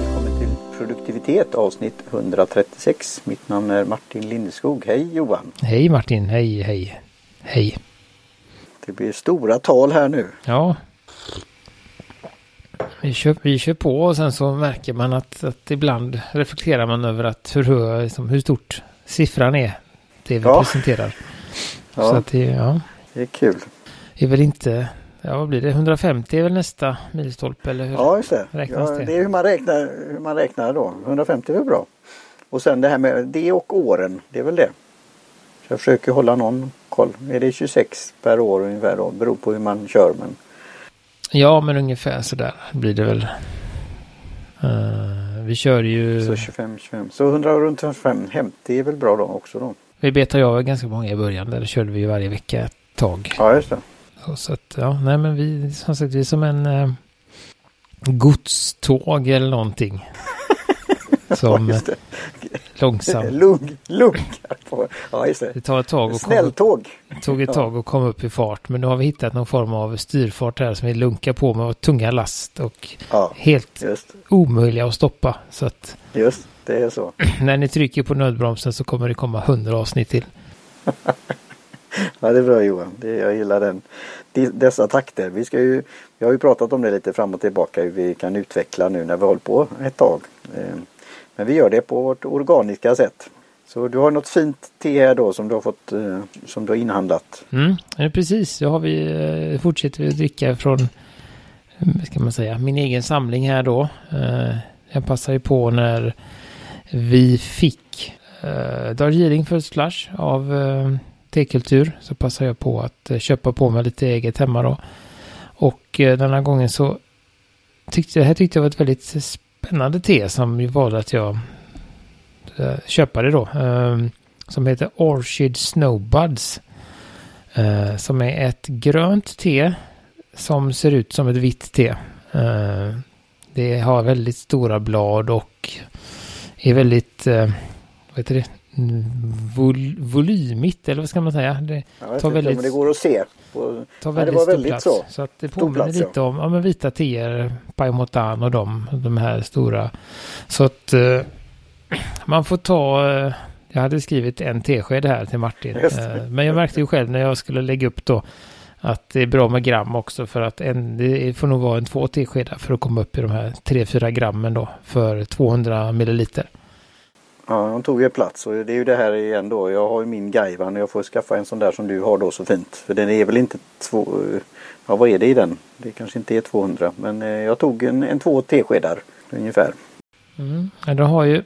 välkommen till produktivitet avsnitt 136. Mitt namn är Martin Lindeskog. Hej Johan! Hej Martin, hej hej. Hej. Det blir stora tal här nu. Ja. Vi kör, vi kör på och sen så märker man att, att ibland reflekterar man över att hur, liksom, hur stort siffran är. Det vi Ja. presenterar. Ja. Så att det, ja. Det är kul. Det är väl inte, ja vad blir det, 150 är väl nästa milstolpe eller hur? Ja, just det. Räknas Ja, det? det är hur man räknar, hur man räknar då. 150 är väl bra. Och sen det här med det och åren. Det är väl det. Så jag försöker hålla någon koll. Är det 26 per år ungefär då? Beror på hur man kör. Men Ja, men ungefär sådär blir det väl. Eh, vi kör ju, så 25, 25. Så 100 runt 125. 50 är väl bra då också då. vi betade av ganska många i början. Där körde vi ju varje vecka ett tag. Ja, just det. Så, så att, ja, nej men vi, som sagt, vi är som en eh, godståg eller någonting. Som Ja, det. långsamt. Lugg, luggar på. Ja, just det. Det tar ett tag komma, Snälltåg. tog ett tag att komma upp i fart. Men nu har vi hittat någon form av styrfart här som vi lunkar på med tunga last och Ja, helt just, omöjliga att stoppa. Så att just det är så. när ni trycker på nödbromsen så kommer det komma hundra avsnitt till. Ja, det är bra Johan. Det, jag gillar den. Dessa takter. Vi, ska ju, vi har ju pratat om det lite fram och tillbaka hur vi kan utveckla nu när vi håller på ett tag. Eh, men vi gör det på vårt organiska sätt. Så du har något fint te här då som du har fått eh, som du har inhandlat. Mm, precis. Så har vi, eh, fortsätter vi att dricka från, mm, vad ska man säga, min egen samling här då. Jag passar ju på när vi fick Darjeeling First Flush av tekultur Så passar jag på att eh, köpa på mig lite eget hemma då. Och eh, den här gången så tyckte jag, här tyckte jag var ett väldigt spännande te som ju valde att jag eh, köpade köpa det då. Ehm, som heter Orchid Snowbuds. Som är ett grönt te som ser ut som ett vitt te. Ehm, det har väldigt stora blad och är väldigt, vad heter det, vol volymigt eller vad ska man säga? Det vet Tar inte väldigt- om det går att se. På, tar Ja, det väldigt var väldigt plats. så. Så att det påminner plats, ja. lite om ja, men vita teer, Paimotan och de, de här stora. Så att eh, man får ta, eh, jag hade skrivit en tesked här till Martin. Eh, men jag märkte ju själv när jag skulle lägga upp då att det är bra med gram också för att en, det får nog vara en två teskedar för att komma upp i de här 3-4 grammen då för 200 milliliter. Ja, de tog ju plats och det är ju det här igen då. Jag har ju min Gaivan och jag får skaffa en sån där som du har då så fint. För den är väl inte två... Ja, vad är det i den? Det kanske inte är 200 men eh, jag tog en, en två teskedar ungefär. Mm. Ja, då har ju,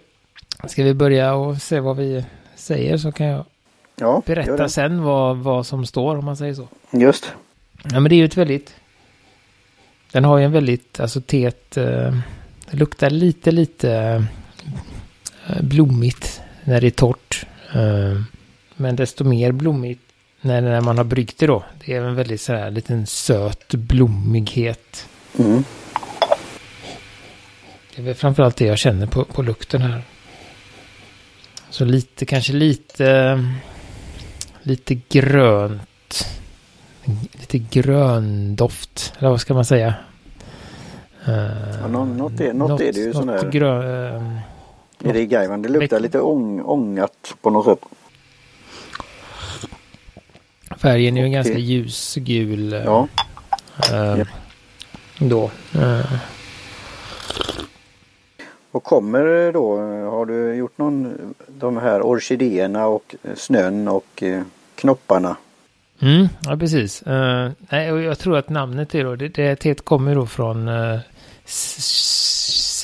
ska vi börja och se vad vi säger så kan jag Ja, berätta sen vad, vad som står om man säger så. Just. Ja men det är ju ett väldigt... Den har ju en väldigt, alltså teet, eh, det luktar lite lite blommigt när det är torrt. Eh, men desto mer blommigt när, när man har bryggt det då. Det är en väldigt sådär liten söt blommighet. Mm. Det är väl framförallt det jag känner på, på lukten här. Så lite, kanske lite, lite grönt. Lite gröndoft, eller vad ska man säga? Uh, Ja, nå- något är- något är det ju sån här- Grön, eh, det i Gaivan? Det luktar lite ång, ångat på något sätt. färgen är ju Och ganska ljusgul. eh, Ja. eh, Japp. Då. Eh, Och kommer då, har du gjort någon, de här orkidéerna och snön och knopparna? Mm, ja, precis. Uh, nej, och jag tror att namnet är då, det, det kommer då från, uh,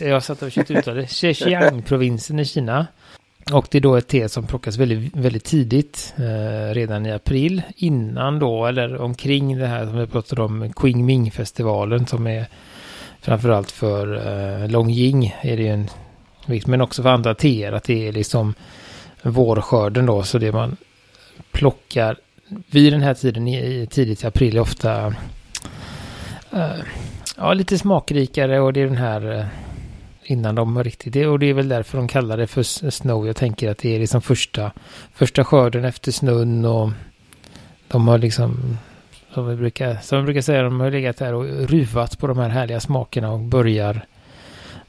jag satt och försökte uttala det, Zhejiang-provinsen i Kina. Och det är då ett te som plockas väldigt, väldigt tidigt, eh, redan i april, innan då, eller omkring det här som vi pratade om, Qingming-festivalen som är framförallt för eh, Longjing, är det ju en, men också för andra teer, att det är liksom vårskörden då, så det man plockar vid den här tiden i, tidigt i april är ofta eh, ja, lite smakrikare och det är den här eh, innan de riktigt det och det är väl därför de kallar det för snow. Jag tänker att det är liksom första, första skörden efter snön och de har liksom som vi brukar, som vi brukar säga, de har legat där och ruvat på de här härliga smakerna och börjar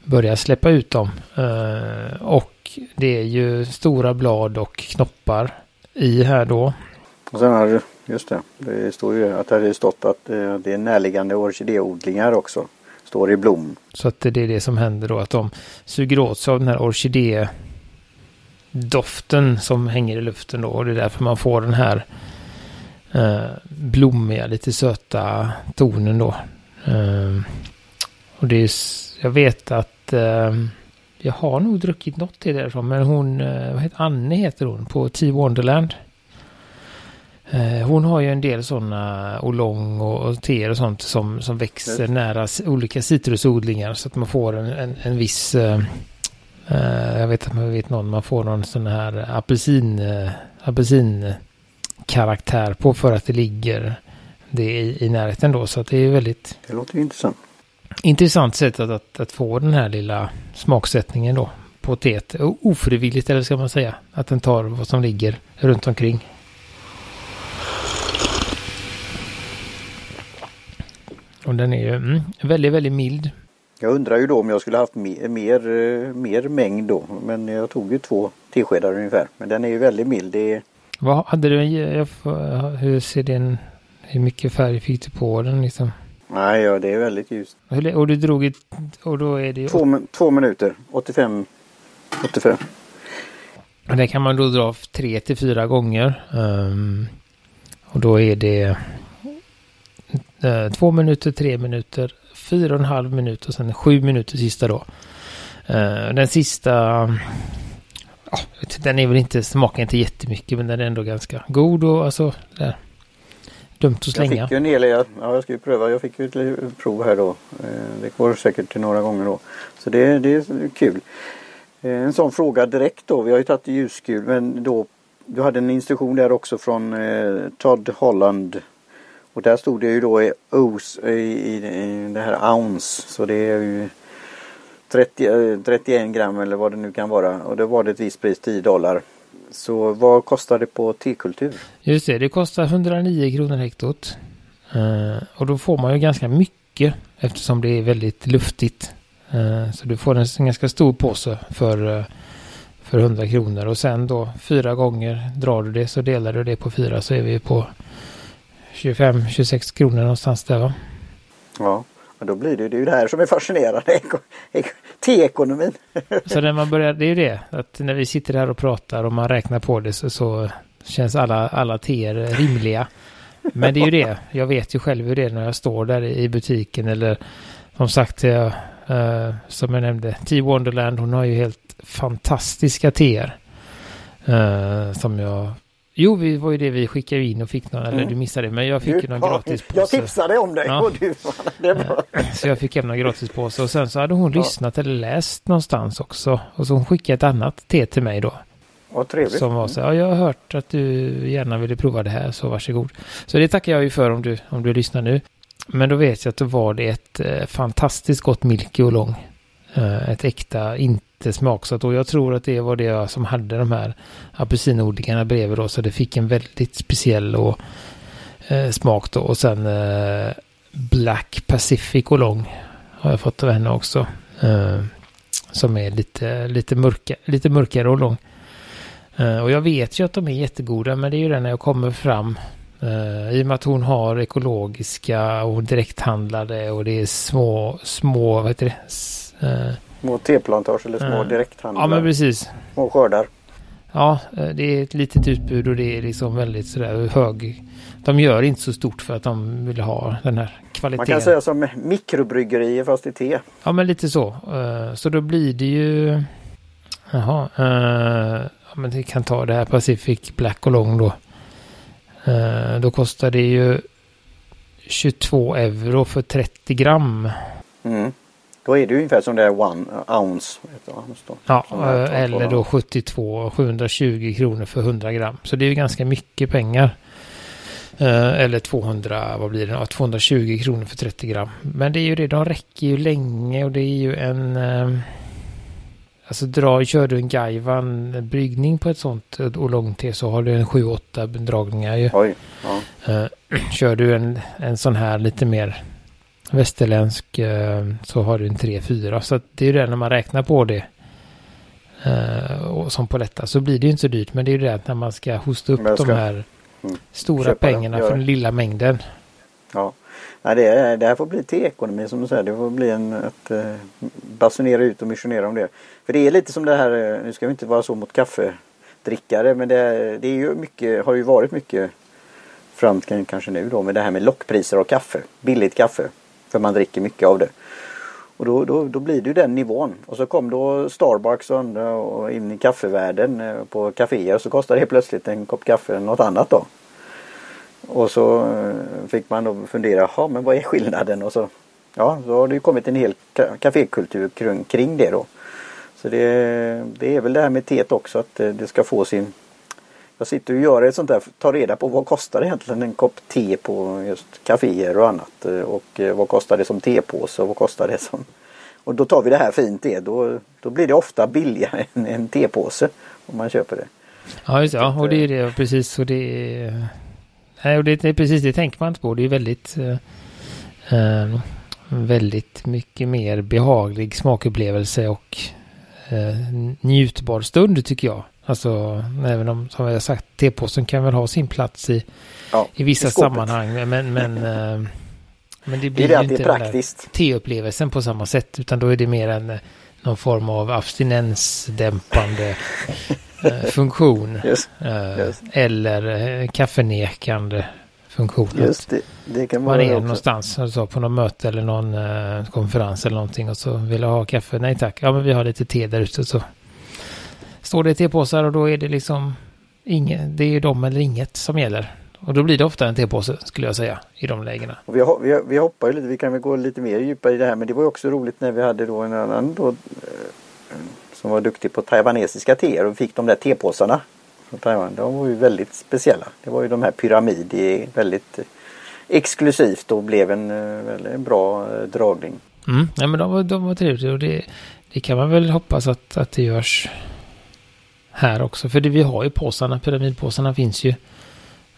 börja släppa ut dem. Uh, och det är ju stora blad och knoppar i här då. Och sen har du, just det, det står ju att det har stått att eh, det är närliggande orkidéodlingar också. Står i blom. Så att det är det som händer då att de suger åt sig av den här orkidédoften som hänger i luften då. Och det är därför man får den här eh, blommiga, lite söta tonen då. Eh, och det är, jag vet att eh, jag har nog druckit något till därifrån. Men hon, eh, vad heter Anne heter hon på Tea Wonderland. Eh, hon har ju en del sådana olong och teer och sånt som, som växer mm. nära olika citrusodlingar så att man får en, en, en viss uh, jag vet att man vet någon, man får någon sån här apelsin, uh, apelsin karaktär på för att det ligger det i, i närheten då så att det är väldigt Det låter intressant. Intressant sätt att, att, att få den här lilla smaksättningen då på teet. Ofrivilligt eller ska man säga. Att den tar vad som ligger runt omkring. Och den är ju mm, väldigt, väldigt mild. Jag undrar ju då om jag skulle haft mer, mer, eh, mer mängd då. Men jag tog ju två teskedar ungefär. Men den är ju väldigt mild. Det är... Vad hade du? Hur ser den? Hur mycket färg fick du på den liksom? Nej, ja, det är väldigt ljust. Och du drog ett, och då är det... Två, två minuter. 85. 85. Och det kan man då dra tre till fyra gånger. Um, och då är det Eh, två minuter, tre minuter, fyra och en halv minut och sen sju minuter sista då. Eh, den sista, den är väl inte, smakar inte jättemycket men den är ändå ganska god och alltså, där. dumt att slänga. Jag fick ju en hel, ja jag ska ju pröva, jag fick ju ett prov här då. Eh, det går säkert till några gånger då. Så det, det är kul. En sån fråga direkt då, vi har ju tagit ljusgul men då du hade en instruktion där också från Todd Holland och där stod det ju då i OS i, i, i det här ounce. Så det är ju 30, 31 eh, gram eller vad det nu kan vara. Och det var det ett visst pris 10 dollar. Så vad kostar det på tekultur? Just det, det kostar 109 kronor hektot. Uh, och då får man ju ganska mycket eftersom det är väldigt luftigt. Uh, så du får en, en ganska stor påse för, uh, för 100 kronor. Och sen då fyra gånger drar du det så delar du det på fyra så är vi på 25-26 kronor någonstans där va? Ja, men då blir det, det ju det här som är fascinerande. T-ekonomin. så när man börjar, det är ju det. Att när vi sitter här och pratar och man räknar på det så, så känns alla, alla teer rimliga. Men det är ju det. Jag vet ju själv hur det är när jag står där i butiken eller som sagt, jag, uh, som jag nämnde, T Wonderland, hon har ju helt fantastiska teer. Uh, som jag Jo, det var ju det vi skickade in och fick någon, mm. eller du missade det, men jag fick du, ju någon gratis påse. Jag tipsade om dig ja. och du. Så jag fick hem någon gratis påse och sen så hade hon ja. lyssnat eller läst någonstans också. Och så hon skickade ett annat te till mig då. Vad trevligt. Som var så ja jag har hört att du gärna ville prova det här, så varsågod. Så det tackar jag ju för om du, om du lyssnar nu. Men då vet jag att då var det ett eh, fantastiskt gott Milky och lång. Eh, ett äkta, inte smaksatt och jag tror att det var det som hade de här apelsinodlingarna bredvid då så det fick en väldigt speciell och, eh, smak då och sen eh, Black Pacific och lång har jag fått av henne också. Eh, som är lite, lite, mörka, lite mörkare och lång. Eh, och jag vet ju att de är jättegoda men det är ju det när jag kommer fram Uh, I och med att hon har ekologiska och direkthandlade och det är små, små, vad heter det? Uh, Små teplantage eller små mm. direkthandlar. Ja men precis. Små skördar. Ja, eh, det är ett litet utbud och det är liksom väldigt sådär hög. De gör inte så stort för att de vill ha den här kvaliteten. Man kan säga som mikrobryggerier fast i te. Ja men lite så. Eh, så då blir det ju... Jaha. Eh, ja, men vi kan ta det här Pacific Black och Long då. Då kostar det ju 22 euro för 30 gram. Mm. Då är det ungefär som det är one ounce. ounce ja, eller då 72 720 kronor för 100 gram. Så det är ju ganska mycket pengar. Eh, eller 200, vad blir det? 220 kronor för 30 gram. Men det är ju det, de räcker ju länge och det är ju en... Eh, alltså dra, kör du en Gaivan bryggning på ett sånt och lång-te så har du en 7-8 dragningar ju. Oj, ja. Kör du en, en sån här lite mer västerländsk eh, så har du en 3-4. Så det är ju det när man räknar på det. Eh, och som på detta så blir det ju inte så dyrt. Men det är ju det att när man ska hosta upp ska, de här mm, stora pengarna för den lilla mängden. Ja, Nej, det, är, det här får bli teekonomi som du säger. Det får bli en, att eh, basunera ut och missionera om det. För det är lite som det här, eh, nu ska vi inte vara så mot kaffedrickare men det, det är ju mycket, har ju varit mycket fram till kanske nu då med det här med lockpriser av kaffe. Billigt kaffe. För man dricker mycket av det. Och då, då, då blir det ju den nivån. Och så kom då Starbucks och, andra och in i kaffevärlden eh, på kaféer. Så kostade det plötsligt en kopp kaffe något annat då. Och så eh, fick man då fundera, ja men vad är skillnaden? Och så, ja, så har det ju kommit en hel kafékultur kring, kring det då. Så det, det är väl det här med teet också att eh, det ska få sin jag sitter och gör ett sånt där, tar reda på vad kostar egentligen en kopp te på just kaféer och annat. Eh, och vad kostar det som tepåse och vad kostar det som... Och då tar vi det här fint det. Då, då blir det ofta billigare än en tepåse om man köper det. Ja, just, ja och det är det precis. Och det är Nej, och det är precis det tänker man inte på. Det är väldigt, eh, väldigt mycket mer behaglig smakupplevelse och eh, njutbar stund tycker jag. Alltså även om, som jag sagt, tepåsen kan väl ha sin plats i, ja, i vissa i sammanhang. Men, men, eh, men det blir det ju inte praktiskt. den teupplevelsen på samma sätt. Utan då är det mer en någon form av abstinensdämpande Eh, funktion. Just, eh, just. Eller kaffenekande funktion. Just det, det kan man är någonstans, alltså på något möte eller någon konferens eller någonting och så vill jag ha kaffe. Nej tack, ja men vi har lite te där ute så står det tepåsar och då är det liksom inget, det är de eller inget som gäller. Och då blir det ofta en tepåse skulle jag säga i de lägena. Och vi, vi, vi hoppar ju lite, vi kan väl gå lite mer djupare i det här men det var ju också roligt när vi hade då en annan då, som var duktig på taiwanesiska teer och fick de där tepåsarna från Taiwan. De var ju väldigt speciella. Det var ju de här pyramid, väldigt exklusivt och blev en eh, väldigt bra eh, dragning. Mm, ja, men de de var trevliga och det, det kan man väl hoppas att, att det görs här också. För det, vi har ju påsarna, pyramidpåsarna finns ju.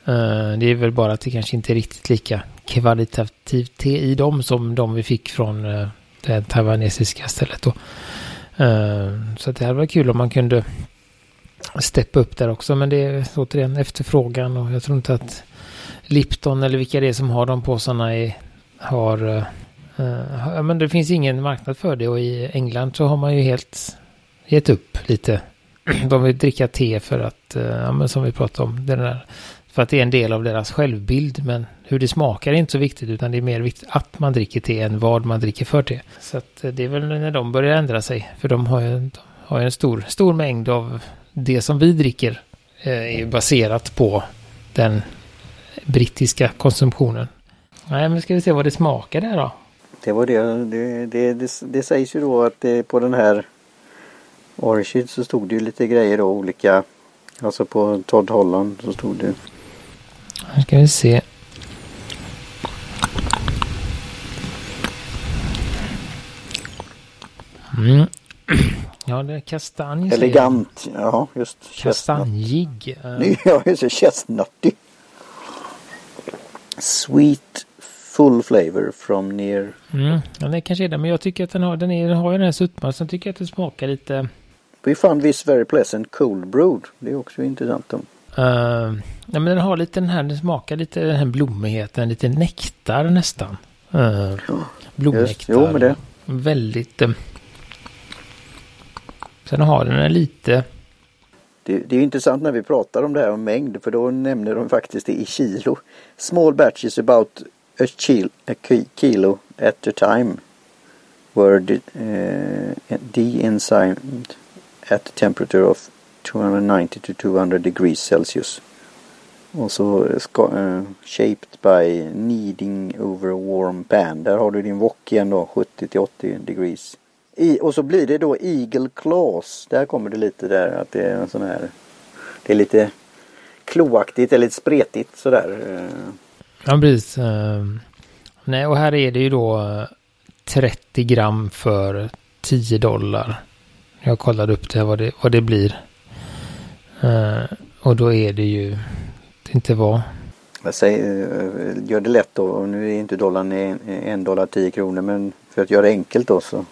Uh, det är väl bara att det kanske inte är riktigt lika kvalitativt te i dem som de vi fick från uh, det taiwanesiska stället då. Eh, så det hade varit kul om man kunde steppa upp där också. Men det är återigen efterfrågan och jag tror inte att Lipton eller vilka det är som har de påsarna är, har... Uh, men det finns ingen marknad för det och i England så har man ju helt gett upp lite. De vill dricka te för att, eh, ja, men som vi pratade om, den där för att det är en del av deras självbild. Men hur det smakar är inte så viktigt utan det är mer viktigt att man dricker te än vad man dricker för te. Så att eh, det är väl när de börjar ändra sig. För de har ju, de har en stor, stor mängd av det som vi dricker. Eh, är baserat på den brittiska konsumtionen. Nej, men ska vi se vad det smakar där då. Det var det. Det, det, det, det sägs ju då att det på den här Orchid så stod det ju lite grejer då olika. Alltså på Todd Holland så stod det här ska vi se. Mm. Ja, det är kastanj. Elegant. Ja, just. Kastanjig. Ja, just det. Chestnutty. Sweet full flavor from near. Mm, ja, det kanske är det. Men jag tycker att den har den, är, den har ju den här sötman. Sen tycker jag att det smakar lite. We found this very pleasant cold brewed. Det är också intressant. Uh, ja, men den har lite den här, den smakar lite den här blommigheten, lite nektar nästan. Uh, blomnektar. Jo, med det. Väldigt. Uh, sen har den en lite. Det, det är intressant när vi pratar om det här om mängd för då nämner de faktiskt det i kilo. Small batches about a, kil, a kilo at a time were de, uh, de-enzymed at a temperature of 290 to 200 degrees Celsius. Och så uh, shaped by kneading over a warm pan. Där har du din wok igen då, 70 till 80 degrees. I, och så blir det då Eagle Claws. Där kommer det lite där att det är en sån här. Det är lite kloaktigt eller lite spretigt sådär. Eh. Ja precis. Uh, nej och här är det ju då eh, 30 gram för 10 dollar. Jag kollade upp det vad det, vad det blir. Uh, och då är det ju inte vad. jag säger, gör det lätt då, och nu är inte dollarn en, en dollar 10 kronor men för att göra det enkelt då så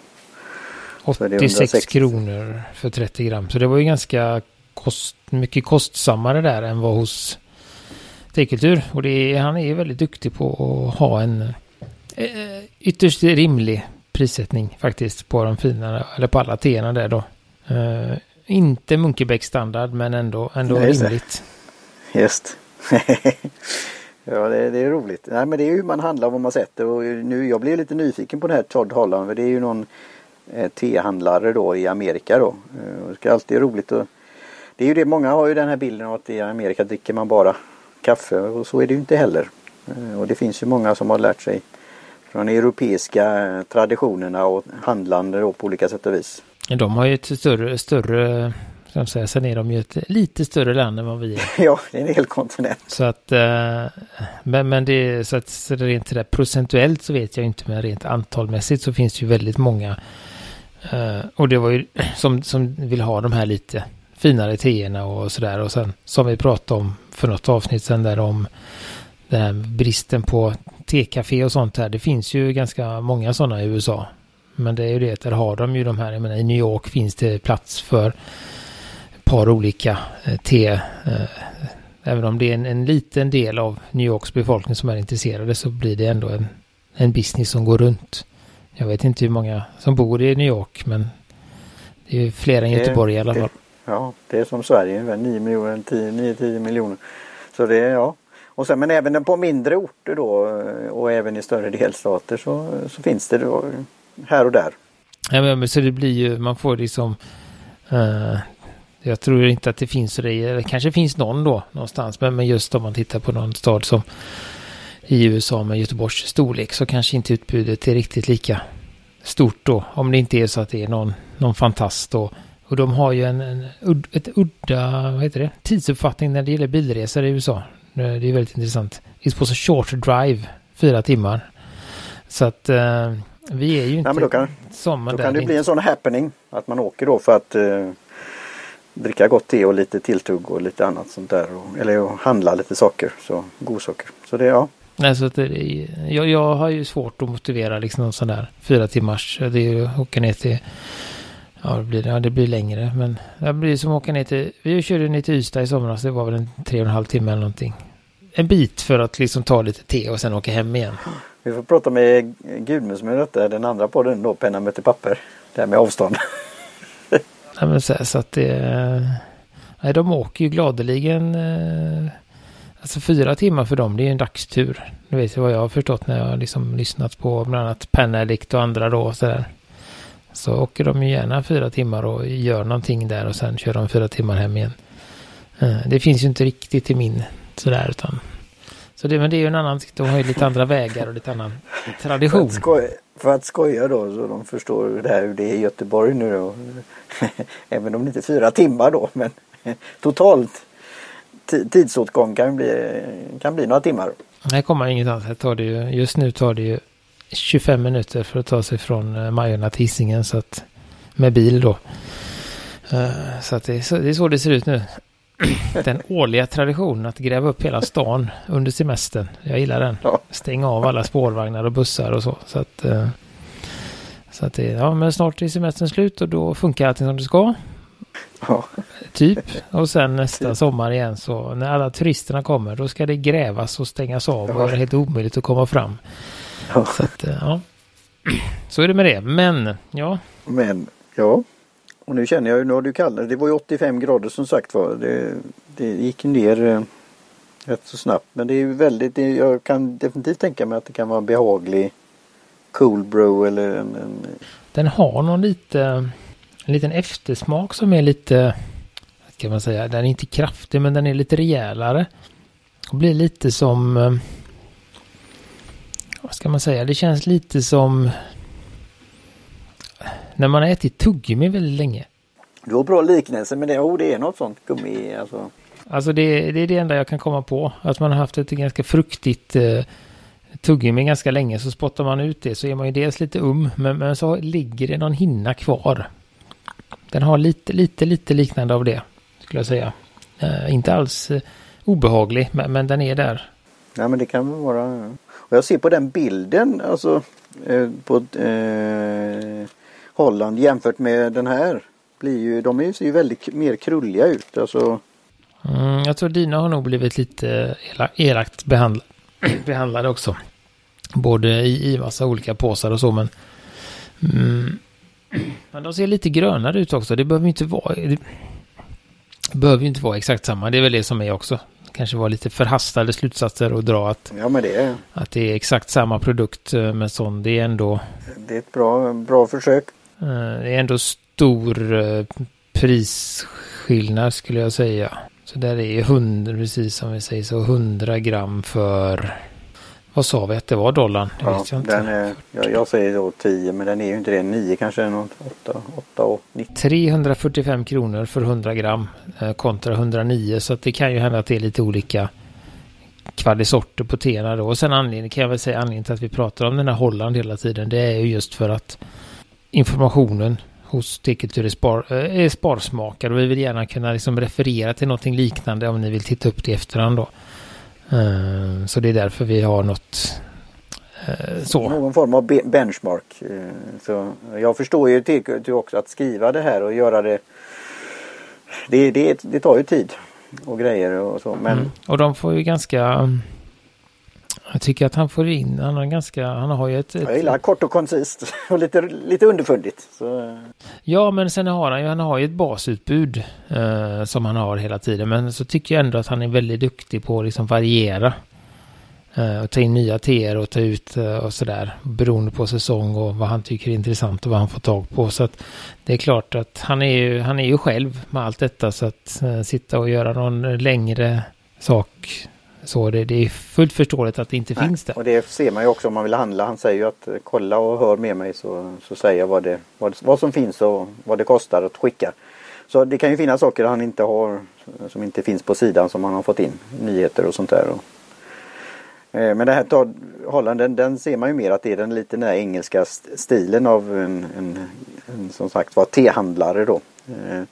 86 kronor för 30 gram. Så det var ju ganska kost, mycket kostsammare där än vad hos Tekultur. Och det han är ju väldigt duktig på att ha en eh, ytterst rimlig prissättning faktiskt på de fina, eller på alla teerna där då. Eh, inte Munkebäck standard men ändå, ändå Nej, rimligt. Just. ja det, det, är roligt. Nej men det är ju hur man handlar vad man sätter och nu jag blir lite nyfiken på det här Todd Holland för det är ju någon eh, tehandlare då i Amerika då. Eh, det är alltid roligt att det är ju det, många har ju den här bilden av att i Amerika dricker man bara kaffe och så är det ju inte heller. Eh, och det finns ju många som har lärt sig från europeiska traditionerna och handlande då på olika sätt och vis. De har ju ett större, större som säga, sen är de ju ett lite större land än vad vi är. ja, det är en hel kontinent. Så att, eh, men, men det så att så rent det där procentuellt så vet jag inte, men rent antalmässigt så finns det ju väldigt många. Eh, och det var ju som, som vill ha de här lite finare teerna och sådär. Och sen som vi pratade om för något avsnitt sen där om den här bristen på tekafé och sånt här. Det finns ju ganska många sådana i USA. Men det är ju det, där har de ju de här, jag menar i New York finns det plats för ett par olika eh, te. Eh, även om det är en, en, liten del av New Yorks befolkning som är intresserade så blir det ändå en, en business som går runt. Jag vet inte hur många som bor i New York men det är ju fler än Göteborg i alla fall. Ja, det är som Sverige, 9 miljoner, 10-10 miljoner. Så det är ja. Och sen, men även på mindre orter då eh, och även i större delstater så, så finns det då här och där. Ja, men, så det blir ju, man får liksom uh, jag tror inte att det finns det, det kanske finns någon då någonstans, men, men just om man tittar på någon stad som i USA med Göteborgs storlek så kanske inte utbudet är riktigt lika stort då. Om det inte är så att det är någon, någon fantast då och de har ju en, en ett udda vad heter det, tidsuppfattning när det gäller bilresor i USA. Det är väldigt intressant. It's supposed a short drive, fyra timmar. Så att uh, vi är ju inte ja, då kan, som Då kan det bli en sån happening att man åker då för att uh, dricka gott te och lite tilltugg och lite annat sånt där. Och, eller handla lite saker, så godsaker. Så det, ja. Nej, så att det, jag, jag har ju svårt att motivera liksom någon sån där fyra timmars. Det är ju att åka ner till Ja, det blir, ja, det blir längre. Men det blir som att åka ner till... Vi körde ner till Ystad i somras. Det var väl en tre och en halv timme eller någonting. En bit för att liksom ta lite te och sen åka hem igen. Vi får prata med Gudmund som är detta, den andra podden då, Penna möter papper. Det här med avstånd. ja, men så, så att det... Nej, de åker ju gladeligen... Eh, alltså fyra timmar för dem, det är en dagstur. Det vet jag vad jag har förstått när jag har liksom lyssnat på bland annat Penelikt och andra då. Så där. Så åker de ju gärna fyra timmar och gör någonting där och sen kör de fyra timmar hem igen. Eh, det finns ju inte riktigt i min sådär utan. Så det, men det är ju en annan, de har ju lite andra vägar och lite annan tradition. För att, skoja, för att skoja då så de förstår det här hur det är i Göteborg nu då. Även om det inte är fyra timmar då men totalt tidsåtgång kan bli, kan bli några timmar. Nej, kommer ingenstans. Här tar det ju, just nu tar det ju 25 minuter för att ta sig från eh, Majorna till Hisingen så att, med bil då. Uh, så att det är, så, det ser ut nu. Den årliga traditionen att gräva upp hela stan under semestern. Jag gillar den. Stänga av alla spårvagnar och bussar och så. Så att, uh, så att det, ja men snart är semestern slut och då funkar allting som det ska. Ja. Typ. Och sen nästa typ. sommar igen så när alla turisterna kommer då ska det grävas och stängas av och det är helt omöjligt att komma fram. Ja. Så, att, eh, ja. så är det med det. Men, ja. Men, ja. Och nu känner jag ju, nu har du kallat det var ju 85 grader som sagt var. Det, det gick ner eh, rätt så snabbt. Men det är ju väldigt, jag kan definitivt tänka mig att det kan vara en behaglig cool bro eller en, en... Den har någon lite, en liten eftersmak som är lite, kan man säga, den är inte kraftig men den är lite rejälare. Och blir lite som eh, vad ska man säga, det känns lite som när man har ätit tuggummi väldigt länge. Du har bra liknelse med det. Oh, det är något sånt gummi alltså. Alltså det, det är det enda jag kan komma på. Att man har haft ett ganska fruktigt eh, tuggummi ganska länge. Så spottar man ut det så är man ju dels lite um. Men, men så ligger det någon hinna kvar. Den har lite, lite, lite liknande av det. Skulle jag säga. Eh, inte alls eh, obehaglig men, men den är där. Ja men det kan väl vara. Och jag ser på den bilden alltså eh, på eh, Holland jämfört med den här. Blir ju, de ser ju väldigt mer krulliga ut. Alltså. Mm, jag tror dina har nog blivit lite elakt behandlade, behandlade också. Både i, i massa olika påsar och så men. Mm, men de ser lite grönare ut också. Det behöver inte vara. Det behöver inte vara exakt samma. Det är väl det som är också. Kanske var lite förhastade slutsatser att dra att, ja, men det är. att det är exakt samma produkt eh, med sån. Det är ändå. Det är ett bra, bra försök. Eh, det är ändå stor eh, prisskillnad skulle jag säga. Så där är 100, precis som vi säger så, 100 gram för vad sa vi att det var dollarn? Det ja, jag. Den är, jag, jag, säger då 10 men den är ju inte det. 9 kanske, något 8, 8 och 90. 345 kronor för 100 gram eh, kontra 109 så att det kan ju hända att det är lite olika kvalisorter på teerna då. Och sen anledningen kan jag väl säga anledningen till att vi pratar om den här Holland hela tiden. Det är ju just för att informationen hos Tekultur är, spar, äh, är sparsmakad och vi vill gärna kunna liksom referera till någonting liknande om ni vill titta upp det i efterhand då. Uh, så det är därför vi har något uh, så. Någon form av benchmark. Uh, så jag förstår ju Tekultur också att skriva det här och göra det. Det, det, det tar ju tid och grejer och så. Men... Mm. Och de får ju ganska jag tycker att han får in, han har ganska, han har ju ett... ett... Jag gillar kort och koncist och lite, lite underfundigt. Så... Ja men sen har han ju, han har ju ett basutbud eh, som han har hela tiden. Men så tycker jag ändå att han är väldigt duktig på att liksom variera. Eh, och ta in nya teer och ta ut eh, och sådär. Beroende på säsong och vad han tycker är intressant och vad han får tag på. Så att det är klart att han är ju, han är ju själv med allt detta. Så att eh, sitta och göra någon längre sak så det, det, är fullt förståeligt att det inte Nej, finns där. Och det ser man ju också om man vill handla. Han säger ju att eh, kolla och hör med mig så, så säger jag vad, det, vad, vad som finns och vad det kostar att skicka. Så det kan ju finnas saker han inte har som inte finns på sidan som han har fått in. Nyheter och sånt där. Och, eh, men det här tar, Holland den, den, ser man ju mer att det är den lite den engelska stilen av en, en, en som sagt var tehandlare då. Eh,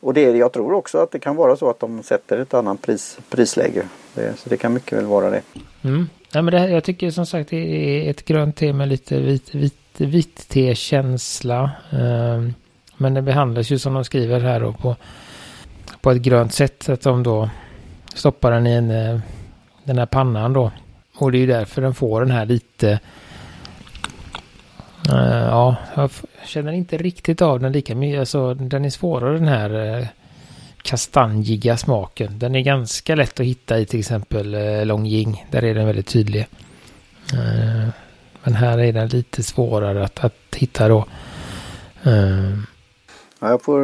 och det, jag tror också att det kan vara så att de sätter ett annat pris, prisläge. Det, så det kan mycket väl vara det. Mm. Ja, men det här, jag tycker som sagt det är ett grönt te med lite vit, vit te-känsla. Um, men det behandlas ju som de skriver här då på, på ett grönt sätt. Att de då stoppar den i en, eh, den här pannan då. Och det är ju därför den får den här lite Uh, ja, känner inte riktigt av den lika mycket. Alltså, den är svårare den här uh, kastanjiga smaken. Den är ganska lätt att hitta i till exempel uh, Longjing. Där är den väldigt tydlig. Uh, men här är den lite svårare att, att hitta då. Ja, jag får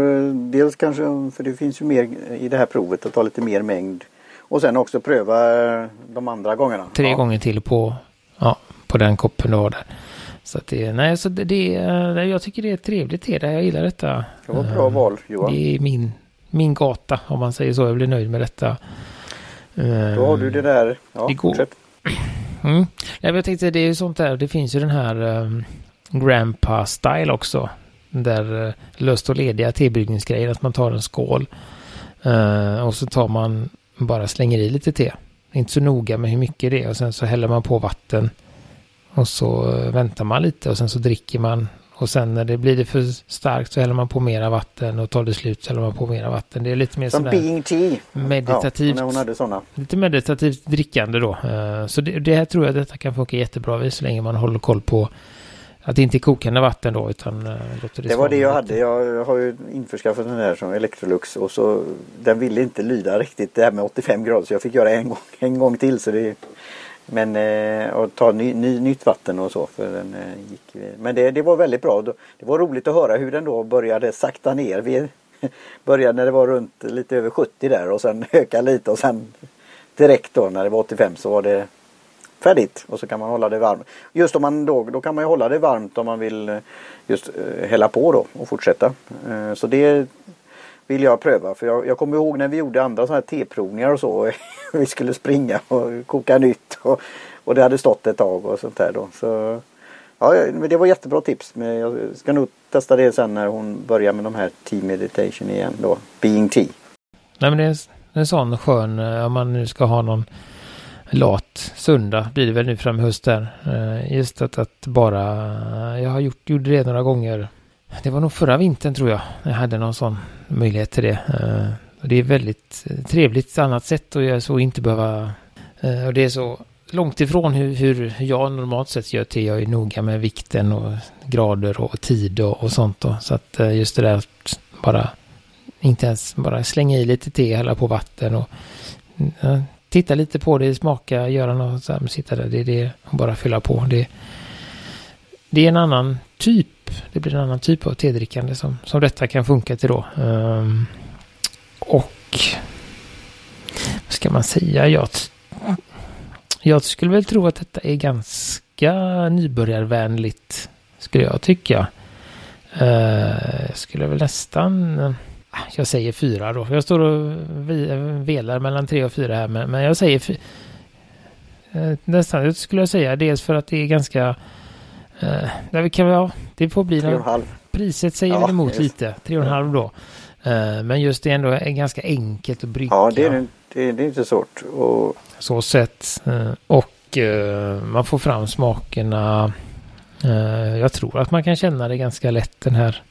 dels kanske, för det finns ju mer i det här provet, att ta lite mer mängd. Och sen också pröva de andra gångerna. Tre ja. gånger till på, ja, på den koppen du har där. Så att det, nej, så det, det, jag tycker det är trevligt te Jag gillar detta. Det var bra val Johan. Det är min, min gata om man säger så. Jag blir nöjd med detta. Då har du det där. Ja, det går. Mm. Jag tänkte det är ju sånt där. Det finns ju den här um, Grandpa Style också. Den där uh, löst och lediga tebryggningsgrejen. Att man tar en skål. Uh, och så tar man bara slänger i lite te. Inte så noga med hur mycket det är. Och sen så häller man på vatten. Och så väntar man lite och sen så dricker man. Och sen när det blir det för starkt så häller man på mera vatten och tar det slut så häller man på mera vatten. Det är lite mer Som being tea. meditativt. Ja, hon hade sådana. Lite meditativt drickande då. Eh, så det, det här tror jag detta kan funka jättebra vid så länge man håller koll på att det inte är kokande vatten då utan eh, låter det Det var det jag hade. Jag har ju införskaffat den här som Electrolux och så den ville inte lyda riktigt det här med 85 grader så jag fick göra en gång, en gång till så det men eh, och ta ny, ny, nytt vatten och så. För den, eh, gick, men det, det var väldigt bra. Det var roligt att höra hur den då började sakta ner. Vi började när det var runt lite över 70 där och sen öka lite och sen direkt då när det var 85 så var det färdigt och så kan man hålla det varmt. Just om man då, då kan man ju hålla det varmt om man vill eh, just eh, hälla på då och fortsätta. Eh, så det vill jag pröva. För jag, jag kommer ihåg när vi gjorde andra sådana här teprovningar och så. vi skulle springa och koka nytt. Och, och det hade stått ett tag och sånt där då. Så, ja, men det var jättebra tips. Men jag ska nog testa det sen när hon börjar med de här Tea Meditation igen då. Being Tea. Nej men det är en sån skön, eh, om man nu ska ha någon lat söndag blir det väl nu fram i höst där. Eh, just att, att bara, jag har gjort, gjorde det några gånger. Det var nog förra vintern tror jag. Jag hade någon sån möjlighet till det. Eh, och det är väldigt eh, trevligt annat sätt att göra så och inte behöva, eh, och det är så långt ifrån hur, hur jag normalt sett gör till. Jag är noga med vikten och grader och tid och, och sånt då. Så att just det där att bara inte ens bara slänga i lite te, hälla på vatten och ja, titta lite på det, smaka, göra något så här, sitta där, det är det och bara fylla på. Det, det är en annan typ, Typ, det blir en annan typ av tedrickande som, som detta kan funka till då. Um, och vad ska man säga? Jag, jag skulle väl tro att detta är ganska nybörjarvänligt, skulle jag tycka. Uh, skulle väl nästan ah, jag säger fyra då. Jag står och velar mellan tre och fyra här. Men, men jag säger Uh, nästan, skulle jag säga. Dels för att det är ganska... Eh, det, kan, ja, det får bli... Tre och en halv. Priset säger ja, väl emot just. lite. Tre och en halv då. Eh, men just det ändå är ganska enkelt att brygga. Ja, det är, det, det är inte svårt. Och... Så sett. Eh, och man får fram smakerna. Jag tror att man kan känna det ganska lätt den här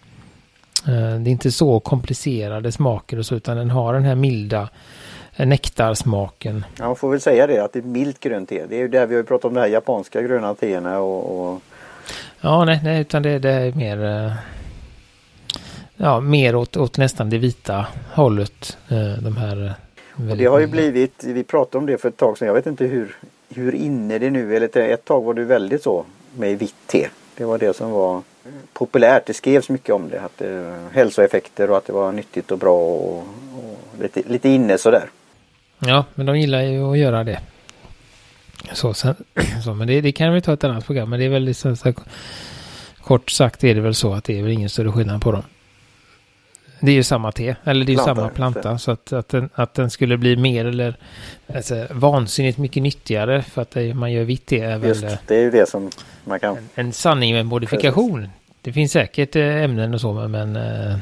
det är inte så komplicerade smaker och så utan den har den här milda nektarsmaken. Ja, man får väl säga det att det är milt grönt te. Det är ju där vi har pratat om de här japanska gröna teerna och, och... Ja, nej, nej, utan det, det, är mer eh, Ja, mer åt, åt nästan det vita hållet. De här och det har ju blivit, vi pratade om det för ett tag sedan, jag vet inte hur, hur inne det nu är. Eller ett tag var det väldigt så med vitt te. Det var det som var populärt. Det skrevs mycket om det. Att det hälsoeffekter och att det var nyttigt och bra och, och lite, lite inne sådär. Ja, men de gillar ju att göra det. Så, sen, så men det, det, kan vi ta ett annat program. Men det är väl liksom, så, kort sagt är det väl så att det är väl ingen större skillnad på dem. Det är ju samma te, eller det är ju samma planta. Så att, att, den, att den skulle bli mer eller alltså, vansinnigt mycket nyttigare för att det, man gör vitt te är väl... Just, det är ju det som man kan... En, en sanning med modifikation. Precis. Det finns säkert eh, ämnen och så, men eh,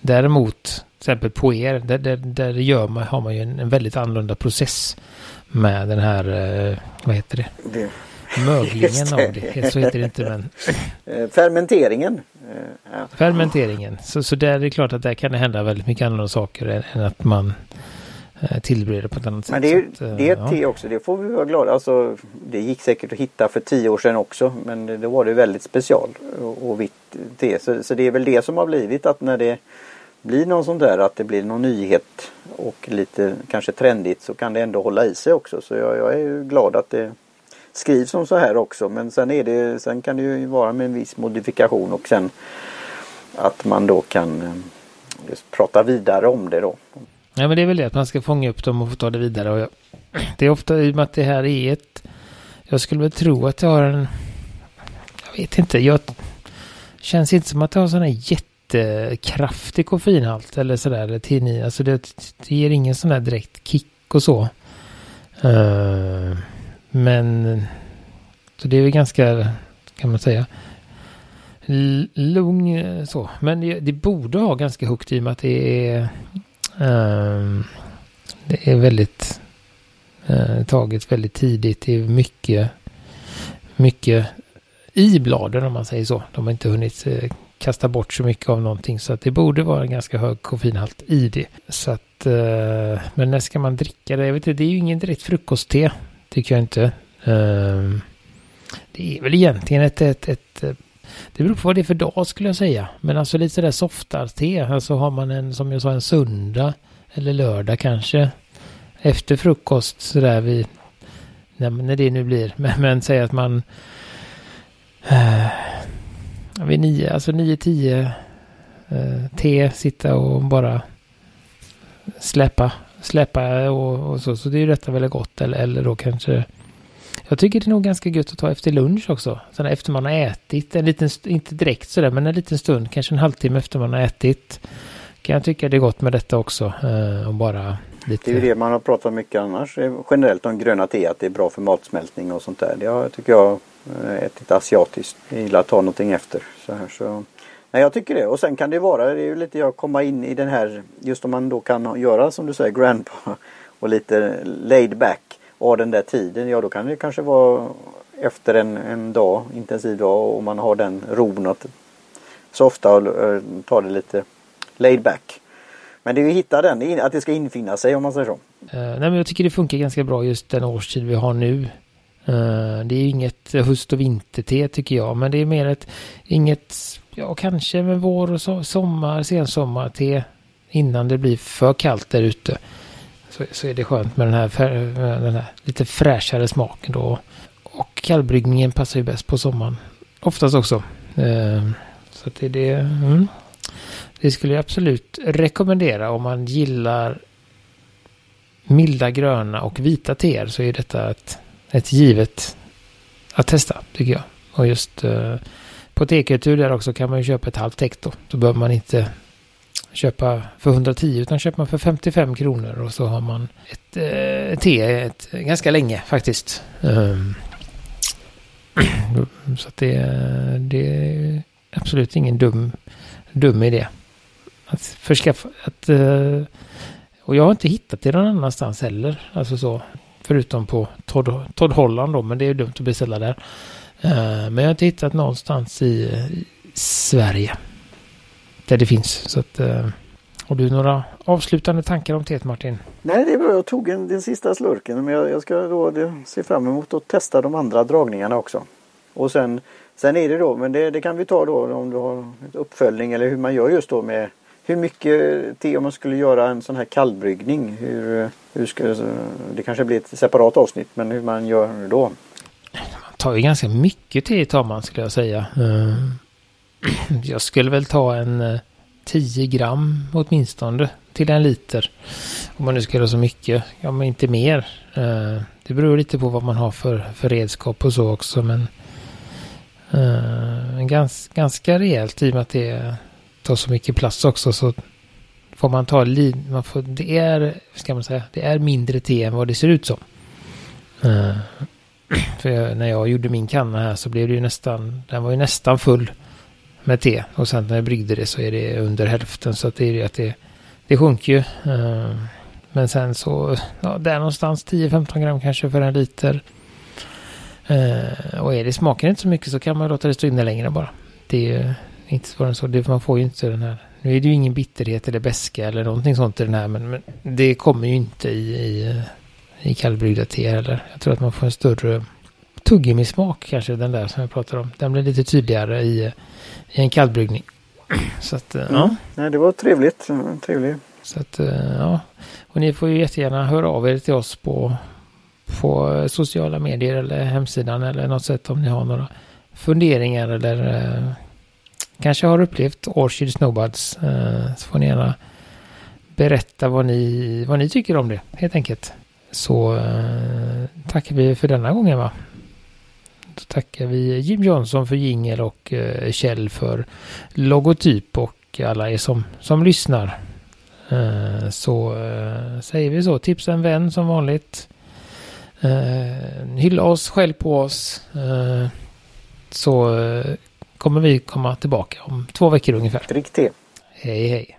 däremot till exempel på er, där, där, där gör man, har man ju en, en väldigt annorlunda process med den här, eh, vad heter det? det. Möglingen av det, så heter det inte men... Eh, fermenteringen. Eh, ja. Fermenteringen. Så, så där är det klart att där kan det hända väldigt mycket andra saker än, än att man eh, tillbereder på ett annat sätt. Men det är, att, det är ja. te också, det får vi vara glada alltså, Det gick säkert att hitta för tio år sedan också men då var det väldigt special och, och vitt te. Så, så det är väl det som har blivit att när det blir någon sån där att det blir någon nyhet och lite kanske trendigt så kan det ändå hålla i sig också. Så jag, jag är ju glad att det skrivs om så här också men sen, är det, sen kan det ju vara med en viss modifikation och sen att man då kan eh, just prata vidare om det då. Ja men det är väl det att man ska fånga upp dem och få ta det vidare. Och jag, det är ofta i och med att det här är ett... Jag skulle väl tro att det har en... Jag vet inte. Jag känns inte som att det har sådana här jättekraftig koffeinhalt eller sådär. Eller TNI. Alltså det, det ger ingen sån där direkt kick och så. Uh, men så det är väl ganska, kan man säga, lugn eh, så. Men det, det, borde ha ganska högt i och med att det är, um, det är väldigt uh, taget väldigt tidigt. Det är mycket, mycket i bladen om man säger så. De har inte hunnit uh, kasta bort så mycket av någonting så att det borde vara en ganska hög koffeinhalt i det. Så att, eh, men när ska man dricka det? Jag vet inte, det är ju ingen direkt frukostte. Tycker jag inte. Eh, det är väl egentligen ett, ett, ett, eh, Det beror på vad det är för dag skulle jag säga. Men alltså lite sådär softar-te. Alltså har man en, som jag sa, en söndag eller lördag kanske. Efter frukost sådär vid... När, när det nu blir. Men, men säg att man... Uh, vid nio, alltså nio, tio. Eh, te, sitta och bara släppa släppa och, och, så. Så det är ju detta väldigt gott. Eller, eller då kanske... Jag tycker det är nog ganska gött att ta efter lunch också. Sen efter man har ätit. En liten, inte direkt sådär, men en liten stund. Kanske en halvtimme efter man har ätit. Kan jag tycka det är gott med detta också. Eh, och bara lite... Det är ju det man har pratat mycket annars generellt om gröna te. Att det är bra för matsmältning och sånt där. Det tycker jag Eh, Ett lite asiatiskt. Jag gillar att ta någonting efter. Så här, så. Nej, jag tycker det. Och sen kan det vara, det är ju lite jag komma in i den här, just om man då kan göra som du säger grandpa och lite laid back. av den där tiden, ja då kan det kanske vara efter en, en dag, intensiv dag och man har den ron att softa och eh, ta det lite laid back. Men det är ju att hitta den, att det ska infinna sig om man säger så. Uh, nej men jag tycker det funkar ganska bra just den årstid vi har nu. Eh, det är inget höst och vinterte tycker jag, men det är mer ett, inget, ja kanske med vår och so sommar, sensommar-te innan det blir för kallt där ute. Så, så är det skönt med den här, den här lite fräschare smaken då. Och kallbryggningen passar ju bäst på sommaren. Oftast också. Uh, så det är det. Mm. Det skulle jag absolut rekommendera om man gillar milda gröna och vita teer så är detta ett, ett givet att testa tycker jag. Och just eh, på tekultur där också kan man ju köpa ett halvt täck då. Då behöver man inte köpa för 110 utan köper man för 55 kronor och så har man ett eh, te ett, ganska länge faktiskt. Um, så att det, det är absolut ingen dum, dum idé. Att förskaffa, att, eh, och jag har inte hittat det någon annanstans heller. Alltså så, förutom på Todd, Todd Holland då, men det är dumt att beställa där. Uh, men jag har inte hittat någonstans i, i Sverige. Där det finns. Så att, uh, har du några avslutande tankar om teet Martin? Nej, det är bra. Jag tog en, den sista slurken. Men jag, jag ska då se fram emot att testa de andra dragningarna också. Och sen, sen är det då, men det, det kan vi ta då om du har uppföljning eller hur man gör just då med hur mycket te om man skulle göra en sån här kallbryggning? Hur, hur ska, det kanske blir ett separat avsnitt men hur man gör då? Man tar ju ganska mycket te tar man skulle jag säga. Eh, jag skulle väl ta en 10 eh, gram åtminstone till en liter. Om man nu ska göra så mycket. Ja men inte mer. Eh, det beror lite på vad man har för, för redskap och så också men ganska, ganska rejält i och med att det är tar så mycket plats också så får man ta man får, det är, ska man säga, det är mindre te än vad det ser ut som. Uh, för jag, när jag gjorde min kanna här så blev det ju nästan, den var ju nästan full med te. Och sen när jag bryggde det så är det under hälften så att det är ju att det, det sjunker ju. Uh, men sen så, ja, där någonstans 10-15 gram kanske för en liter. Uh, och är det smakar inte så mycket så kan man låta det stå inne längre bara. Det, är inte svårare än så. Det, man får ju inte den här. Nu är det ju ingen bitterhet eller beska eller någonting sånt i den här. Men, men det kommer ju inte i, i, i kallbryggda te heller. Jag tror att man får en större tuggummi-smak kanske den där som jag pratar om. Den blir lite tydligare i, i en kallbryggning. Så att, mm. ja. Nej, det var trevligt. Trevligt. Så att, ja. Och ni får ju jättegärna höra av er till oss på, på sociala medier eller hemsidan eller något sätt om ni har några funderingar eller kanske har upplevt Orchid Snowbuds eh, så får ni gärna berätta vad ni, vad ni tycker om det helt enkelt. Så eh, tackar vi för denna gången va. Så tackar vi Jim Johnson för jingel och eh, Kjell för logotyp och alla er som, som lyssnar. Så säger vi så, tipsa en vän som vanligt. Hylla oss, skäll på oss. Så kommer vi komma tillbaka om två veckor ungefär. Te. Hej hej.